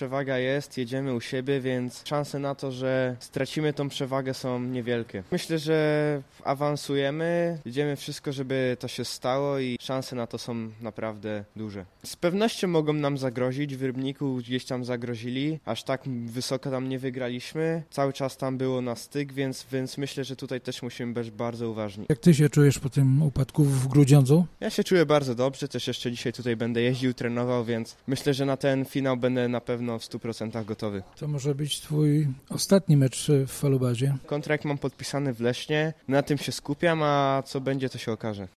przewaga jest, jedziemy u siebie, więc szanse na to, że stracimy tą przewagę są niewielkie. Myślę, że awansujemy, jedziemy wszystko, żeby to się stało i szanse na to są naprawdę duże. Z pewnością mogą nam zagrozić, w Rybniku gdzieś tam zagrozili, aż tak wysoko tam nie wygraliśmy. Cały czas tam było na styk, więc, więc myślę, że tutaj też musimy być bardzo uważni. Jak ty się czujesz po tym upadku w Grudziądzu? Ja się czuję bardzo dobrze, też jeszcze dzisiaj tutaj będę jeździł, trenował, więc myślę, że na ten finał będę na pewno w 100% gotowy. To może być twój ostatni mecz w Falubazie. Kontrakt mam podpisany w Lesznie, na tym się skupiam, a co będzie to się okaże.